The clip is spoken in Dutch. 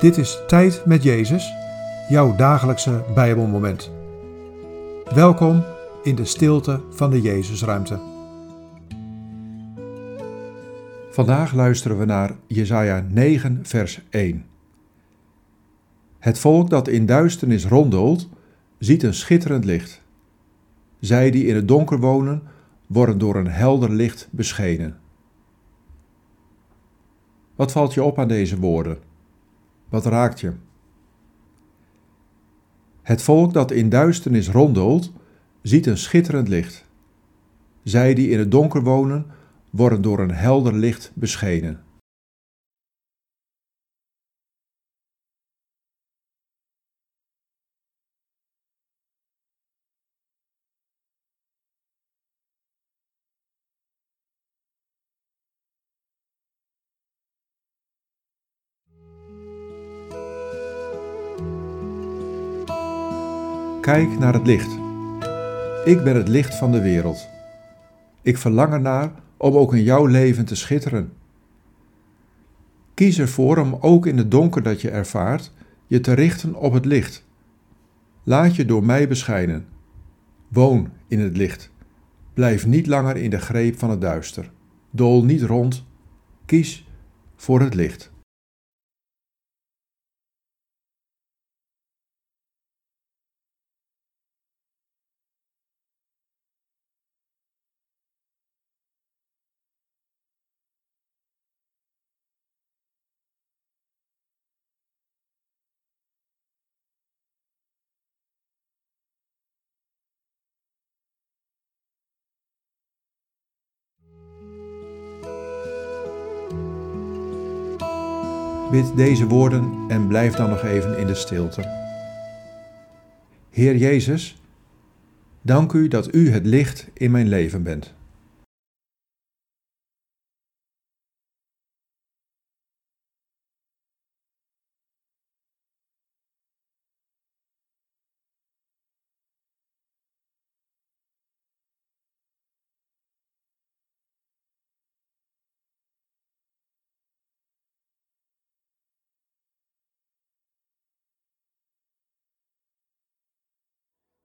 Dit is Tijd met Jezus, jouw dagelijkse Bijbelmoment. Welkom in de stilte van de Jezusruimte. Vandaag luisteren we naar Jesaja 9, vers 1. Het volk dat in duisternis ronddolt, ziet een schitterend licht. Zij die in het donker wonen, worden door een helder licht beschenen. Wat valt je op aan deze woorden? Wat raakt je? Het volk dat in duisternis ronddolt, ziet een schitterend licht. Zij die in het donker wonen, worden door een helder licht beschenen. Kijk naar het licht. Ik ben het licht van de wereld. Ik verlang ernaar om ook in jouw leven te schitteren. Kies ervoor om ook in het donker dat je ervaart, je te richten op het licht. Laat je door mij beschijnen. Woon in het licht. Blijf niet langer in de greep van het duister. Dool niet rond. Kies voor het licht. Bid deze woorden en blijf dan nog even in de stilte. Heer Jezus, dank u dat u het licht in mijn leven bent.